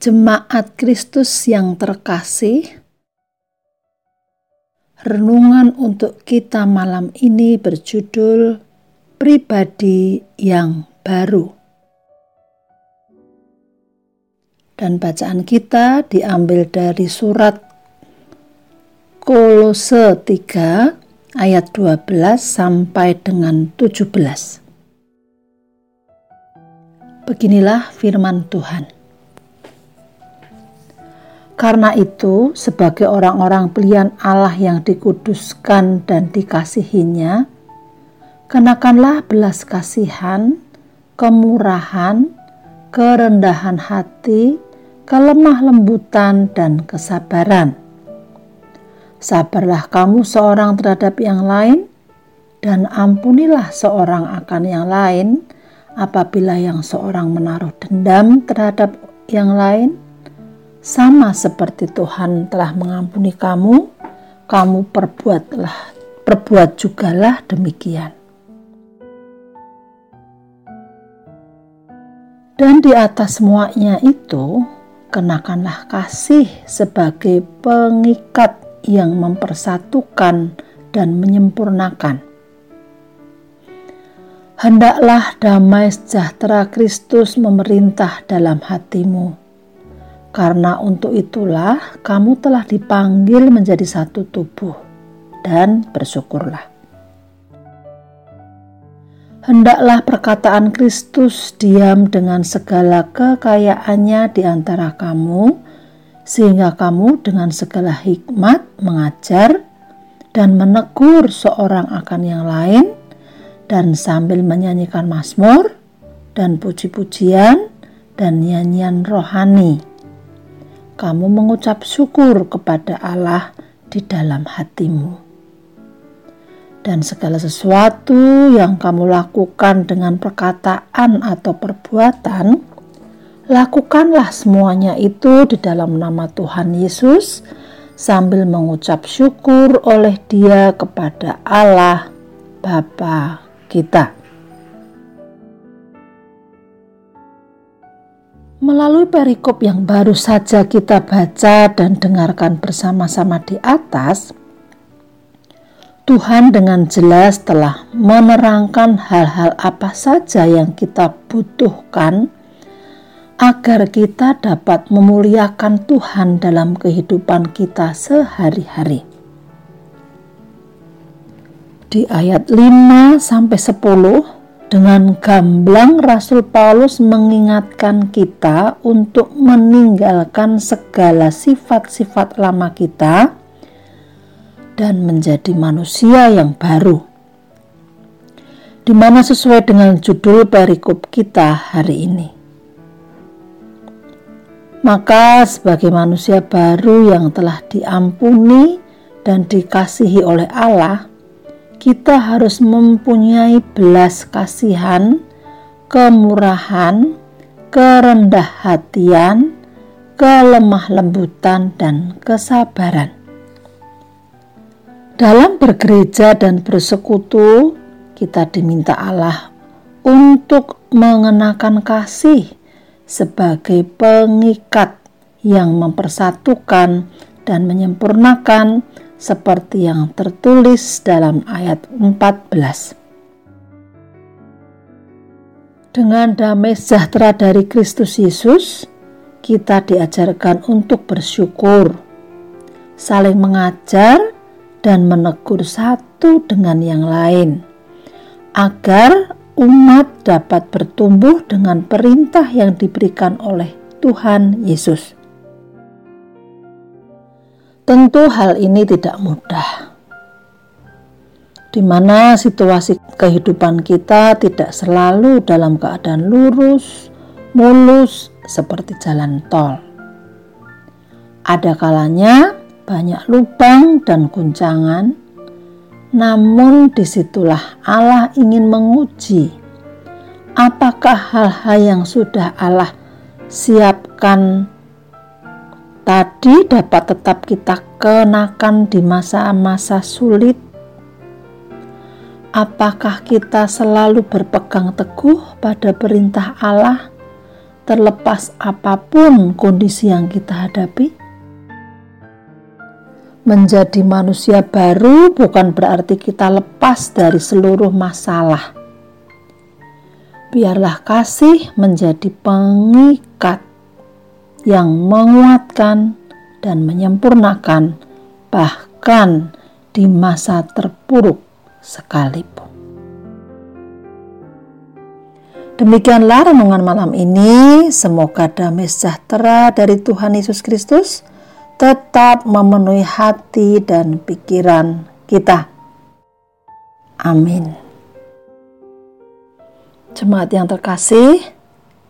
Jemaat Kristus yang terkasih, renungan untuk kita malam ini berjudul "Pribadi yang Baru". Dan bacaan kita diambil dari surat Kolose 3 ayat 12 sampai dengan 17. Beginilah firman Tuhan. Karena itu, sebagai orang-orang pilihan Allah yang dikuduskan dan dikasihinya, kenakanlah belas kasihan, kemurahan, kerendahan hati, kelemah lembutan, dan kesabaran. Sabarlah kamu seorang terhadap yang lain, dan ampunilah seorang akan yang lain, apabila yang seorang menaruh dendam terhadap yang lain, sama seperti Tuhan telah mengampuni kamu, kamu perbuatlah, perbuat jugalah demikian. Dan di atas semuanya itu, kenakanlah kasih sebagai pengikat yang mempersatukan dan menyempurnakan Hendaklah damai sejahtera Kristus memerintah dalam hatimu. Karena untuk itulah kamu telah dipanggil menjadi satu tubuh dan bersyukurlah. Hendaklah perkataan Kristus diam dengan segala kekayaannya di antara kamu, sehingga kamu dengan segala hikmat mengajar dan menegur seorang akan yang lain dan sambil menyanyikan mazmur dan puji-pujian dan nyanyian rohani. Kamu mengucap syukur kepada Allah di dalam hatimu. Dan segala sesuatu yang kamu lakukan dengan perkataan atau perbuatan, lakukanlah semuanya itu di dalam nama Tuhan Yesus sambil mengucap syukur oleh Dia kepada Allah Bapa kita. Melalui perikop yang baru saja kita baca dan dengarkan bersama-sama di atas, Tuhan dengan jelas telah menerangkan hal-hal apa saja yang kita butuhkan agar kita dapat memuliakan Tuhan dalam kehidupan kita sehari-hari. Di ayat 5 sampai 10 dengan gamblang Rasul Paulus mengingatkan kita untuk meninggalkan segala sifat-sifat lama kita dan menjadi manusia yang baru. Di mana sesuai dengan judul perikop kita hari ini. Maka sebagai manusia baru yang telah diampuni dan dikasihi oleh Allah, kita harus mempunyai belas kasihan, kemurahan, kerendah hatian, kelemah lembutan, dan kesabaran. Dalam bergereja dan bersekutu, kita diminta Allah untuk mengenakan kasih sebagai pengikat yang mempersatukan dan menyempurnakan seperti yang tertulis dalam ayat 14. Dengan damai sejahtera dari Kristus Yesus, kita diajarkan untuk bersyukur, saling mengajar, dan menegur satu dengan yang lain, agar umat dapat bertumbuh dengan perintah yang diberikan oleh Tuhan Yesus. Tentu hal ini tidak mudah. Di mana situasi kehidupan kita tidak selalu dalam keadaan lurus, mulus seperti jalan tol. Ada kalanya banyak lubang dan guncangan, namun di situlah Allah ingin menguji apakah hal-hal yang sudah Allah siapkan tadi dapat tetap kita kenakan di masa-masa sulit? Apakah kita selalu berpegang teguh pada perintah Allah terlepas apa pun kondisi yang kita hadapi. Menjadi manusia baru bukan berarti kita lepas dari seluruh masalah. Biarlah kasih menjadi pengikat yang menguatkan dan menyempurnakan, bahkan di masa terpuruk sekalipun. Demikianlah renungan malam ini. Semoga damai sejahtera dari Tuhan Yesus Kristus tetap memenuhi hati dan pikiran kita. Amin. Jemaat yang terkasih,